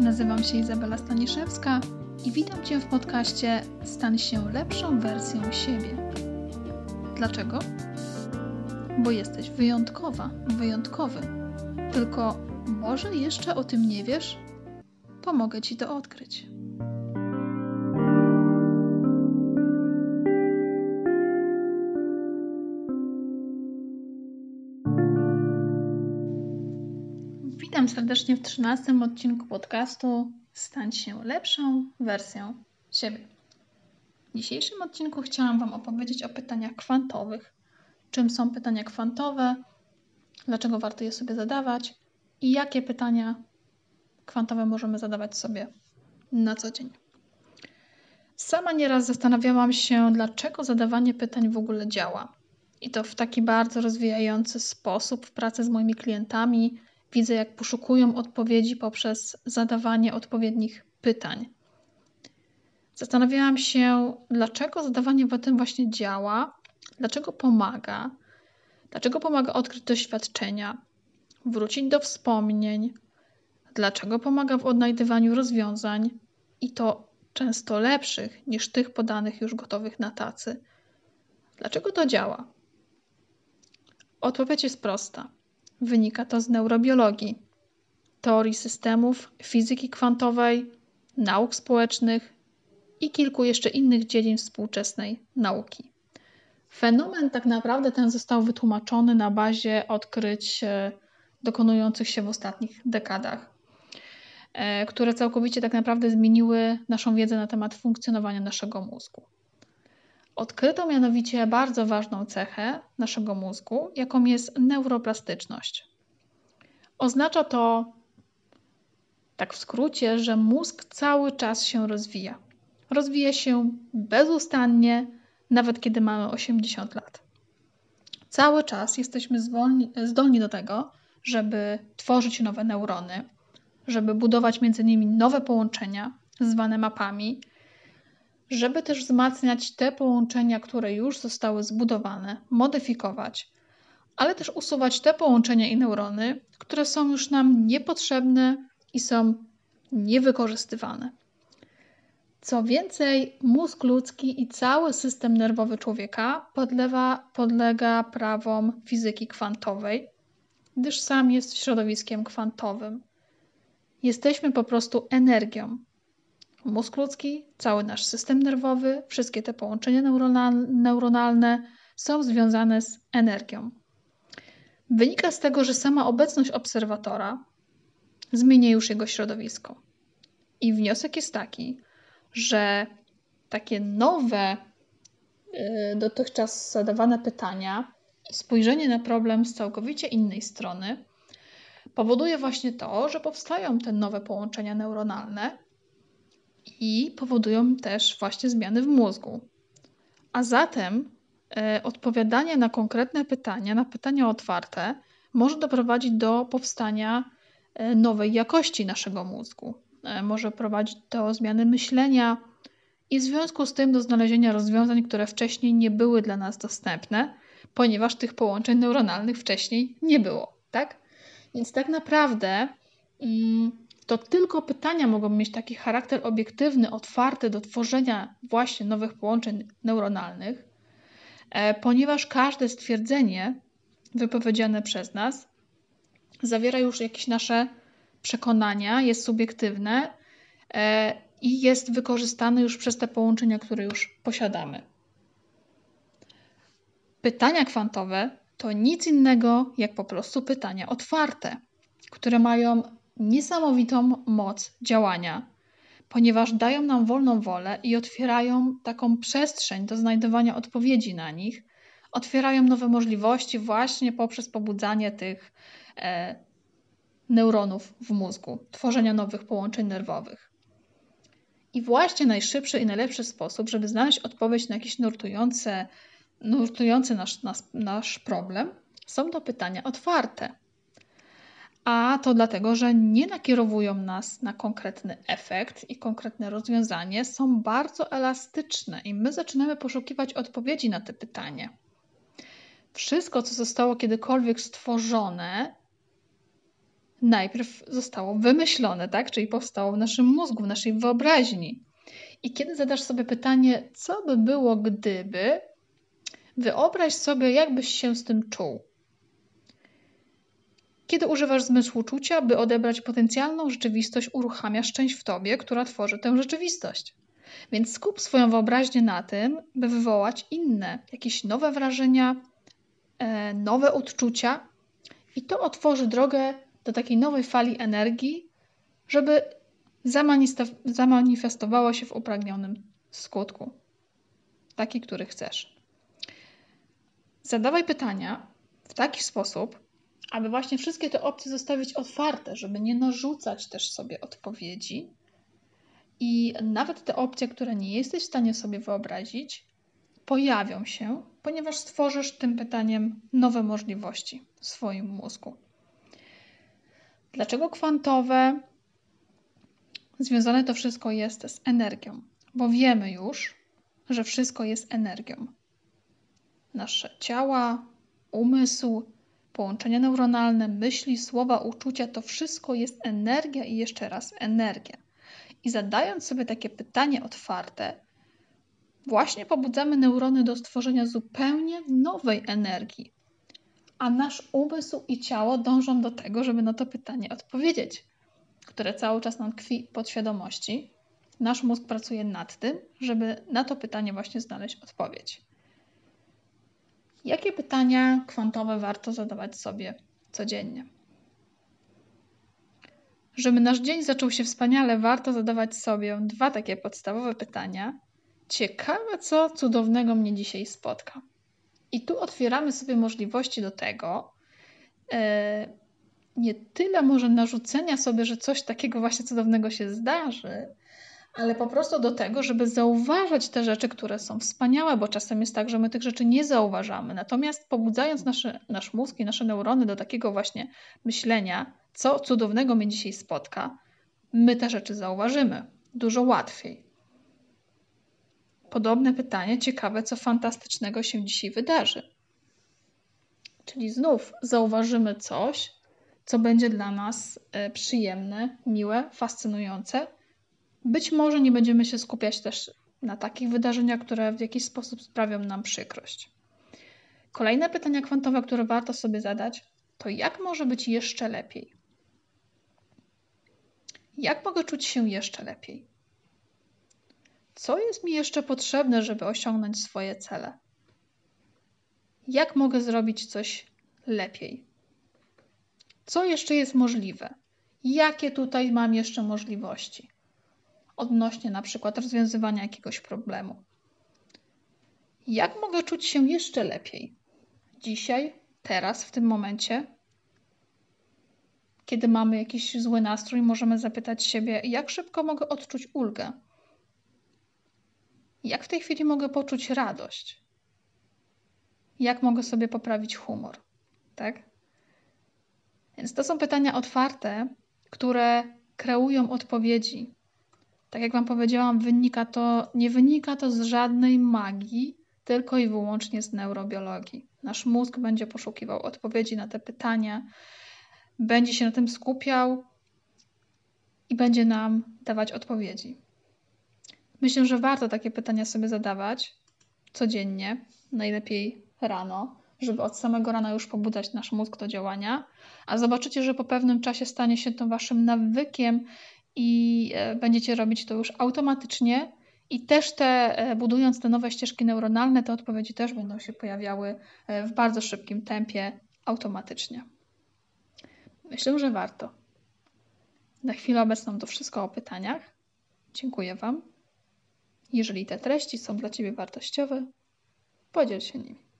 Nazywam się Izabela Staniszewska i witam Cię w podcaście Stań się lepszą wersją siebie. Dlaczego? Bo jesteś wyjątkowa, wyjątkowy. Tylko może jeszcze o tym nie wiesz? Pomogę Ci to odkryć. Serdecznie w 13 odcinku podcastu Stań się lepszą wersją siebie. W dzisiejszym odcinku chciałam Wam opowiedzieć o pytaniach kwantowych. Czym są pytania kwantowe, dlaczego warto je sobie zadawać i jakie pytania kwantowe możemy zadawać sobie na co dzień. Sama nieraz zastanawiałam się, dlaczego zadawanie pytań w ogóle działa. I to w taki bardzo rozwijający sposób w pracy z moimi klientami Widzę, jak poszukują odpowiedzi poprzez zadawanie odpowiednich pytań. Zastanawiałam się, dlaczego zadawanie pytań właśnie działa, dlaczego pomaga, dlaczego pomaga odkryć doświadczenia, wrócić do wspomnień, dlaczego pomaga w odnajdywaniu rozwiązań i to często lepszych niż tych podanych już gotowych na tacy. Dlaczego to działa? Odpowiedź jest prosta. Wynika to z neurobiologii, teorii systemów, fizyki kwantowej, nauk społecznych i kilku jeszcze innych dziedzin współczesnej nauki. Fenomen tak naprawdę ten został wytłumaczony na bazie odkryć e, dokonujących się w ostatnich dekadach, e, które całkowicie tak naprawdę zmieniły naszą wiedzę na temat funkcjonowania naszego mózgu. Odkryto mianowicie bardzo ważną cechę naszego mózgu, jaką jest neuroplastyczność. Oznacza to, tak w skrócie, że mózg cały czas się rozwija. Rozwija się bezustannie, nawet kiedy mamy 80 lat. Cały czas jesteśmy zdolni, zdolni do tego, żeby tworzyć nowe neurony, żeby budować między nimi nowe połączenia, zwane mapami, żeby też wzmacniać te połączenia, które już zostały zbudowane, modyfikować, ale też usuwać te połączenia i neurony, które są już nam niepotrzebne i są niewykorzystywane. Co więcej, mózg ludzki i cały system nerwowy człowieka podlewa, podlega prawom fizyki kwantowej, gdyż sam jest środowiskiem kwantowym. Jesteśmy po prostu energią, mózg ludzki, cały nasz system nerwowy, wszystkie te połączenia neuronalne są związane z energią. Wynika z tego, że sama obecność obserwatora zmienia już jego środowisko. I wniosek jest taki, że takie nowe, y, dotychczas zadawane pytania i spojrzenie na problem z całkowicie innej strony powoduje właśnie to, że powstają te nowe połączenia neuronalne, i powodują też właśnie zmiany w mózgu. A zatem e, odpowiadanie na konkretne pytania, na pytania otwarte, może doprowadzić do powstania e, nowej jakości naszego mózgu. E, może prowadzić do zmiany myślenia i w związku z tym do znalezienia rozwiązań, które wcześniej nie były dla nas dostępne, ponieważ tych połączeń neuronalnych wcześniej nie było, tak? Więc tak naprawdę mm, to tylko pytania mogą mieć taki charakter obiektywny, otwarty do tworzenia właśnie nowych połączeń neuronalnych, e, ponieważ każde stwierdzenie wypowiedziane przez nas zawiera już jakieś nasze przekonania, jest subiektywne e, i jest wykorzystane już przez te połączenia, które już posiadamy. Pytania kwantowe to nic innego jak po prostu pytania otwarte, które mają niesamowitą moc działania, ponieważ dają nam wolną wolę i otwierają taką przestrzeń do znajdowania odpowiedzi na nich, otwierają nowe możliwości właśnie poprzez pobudzanie tych e, neuronów w mózgu, tworzenia nowych połączeń nerwowych. I właśnie najszybszy i najlepszy sposób, żeby znaleźć odpowiedź na jakiś nurtujący, nurtujący nasz, nasz, nasz problem, są to pytania otwarte. A to dlatego, że nie nakierowują nas na konkretny efekt i konkretne rozwiązanie, są bardzo elastyczne i my zaczynamy poszukiwać odpowiedzi na te pytanie. Wszystko, co zostało kiedykolwiek stworzone, najpierw zostało wymyślone, tak? Czyli powstało w naszym mózgu, w naszej wyobraźni. I kiedy zadasz sobie pytanie, co by było gdyby, wyobraź sobie, jakbyś się z tym czuł. Kiedy używasz zmysłu czucia, by odebrać potencjalną rzeczywistość, uruchamiasz część w tobie, która tworzy tę rzeczywistość. Więc skup swoją wyobraźnię na tym, by wywołać inne, jakieś nowe wrażenia, e, nowe odczucia, i to otworzy drogę do takiej nowej fali energii, żeby zamanifestowała się w upragnionym skutku. Taki, który chcesz. Zadawaj pytania w taki sposób, aby właśnie wszystkie te opcje zostawić otwarte, żeby nie narzucać też sobie odpowiedzi. I nawet te opcje, które nie jesteś w stanie sobie wyobrazić, pojawią się, ponieważ stworzysz tym pytaniem nowe możliwości w swoim mózgu. Dlaczego kwantowe? Związane to wszystko jest z energią, bo wiemy już, że wszystko jest energią. Nasze ciała, umysł, połączenia neuronalne, myśli, słowa, uczucia to wszystko jest energia i jeszcze raz energia. I zadając sobie takie pytanie otwarte, właśnie pobudzamy neurony do stworzenia zupełnie nowej energii, a nasz umysł i ciało dążą do tego, żeby na to pytanie odpowiedzieć, które cały czas nam tkwi podświadomości. Nasz mózg pracuje nad tym, żeby na to pytanie właśnie znaleźć odpowiedź. Jakie pytania kwantowe warto zadawać sobie codziennie? Żeby nasz dzień zaczął się wspaniale, warto zadawać sobie dwa takie podstawowe pytania. Ciekawe, co cudownego mnie dzisiaj spotka. I tu otwieramy sobie możliwości do tego, e, nie tyle może narzucenia sobie, że coś takiego właśnie cudownego się zdarzy, ale po prostu do tego, żeby zauważać te rzeczy, które są wspaniałe, bo czasem jest tak, że my tych rzeczy nie zauważamy. Natomiast pobudzając nasze, nasz mózg i nasze neurony do takiego właśnie myślenia, co cudownego mnie dzisiaj spotka, my te rzeczy zauważymy dużo łatwiej. Podobne pytanie, ciekawe, co fantastycznego się dzisiaj wydarzy. Czyli znów zauważymy coś, co będzie dla nas e, przyjemne, miłe, fascynujące. Być może nie będziemy się skupiać też na takich wydarzeniach, które w jakiś sposób sprawią nam przykrość. Kolejne pytania kwantowe, które warto sobie zadać, to jak może być jeszcze lepiej? Jak mogę czuć się jeszcze lepiej? Co jest mi jeszcze potrzebne, żeby osiągnąć swoje cele? Jak mogę zrobić coś lepiej? Co jeszcze jest możliwe? Jakie tutaj mam jeszcze możliwości? Odnośnie na przykład rozwiązywania jakiegoś problemu. Jak mogę czuć się jeszcze lepiej? Dzisiaj, teraz, w tym momencie, kiedy mamy jakiś zły nastrój, możemy zapytać siebie, jak szybko mogę odczuć ulgę? Jak w tej chwili mogę poczuć radość? Jak mogę sobie poprawić humor? Tak? Więc to są pytania otwarte, które kreują odpowiedzi. Tak jak Wam powiedziałam, wynika to, nie wynika to z żadnej magii, tylko i wyłącznie z neurobiologii. Nasz mózg będzie poszukiwał odpowiedzi na te pytania, będzie się na tym skupiał i będzie nam dawać odpowiedzi. Myślę, że warto takie pytania sobie zadawać codziennie, najlepiej rano, żeby od samego rana już pobudzać nasz mózg do działania, a zobaczycie, że po pewnym czasie stanie się to waszym nawykiem i e, będziecie robić to już automatycznie. I też te, e, budując te nowe ścieżki neuronalne, te odpowiedzi też będą się pojawiały e, w bardzo szybkim tempie automatycznie. Myślę, że warto. Na chwilę obecną to wszystko o pytaniach. Dziękuję Wam. Jeżeli te treści są dla Ciebie wartościowe, podziel się nimi.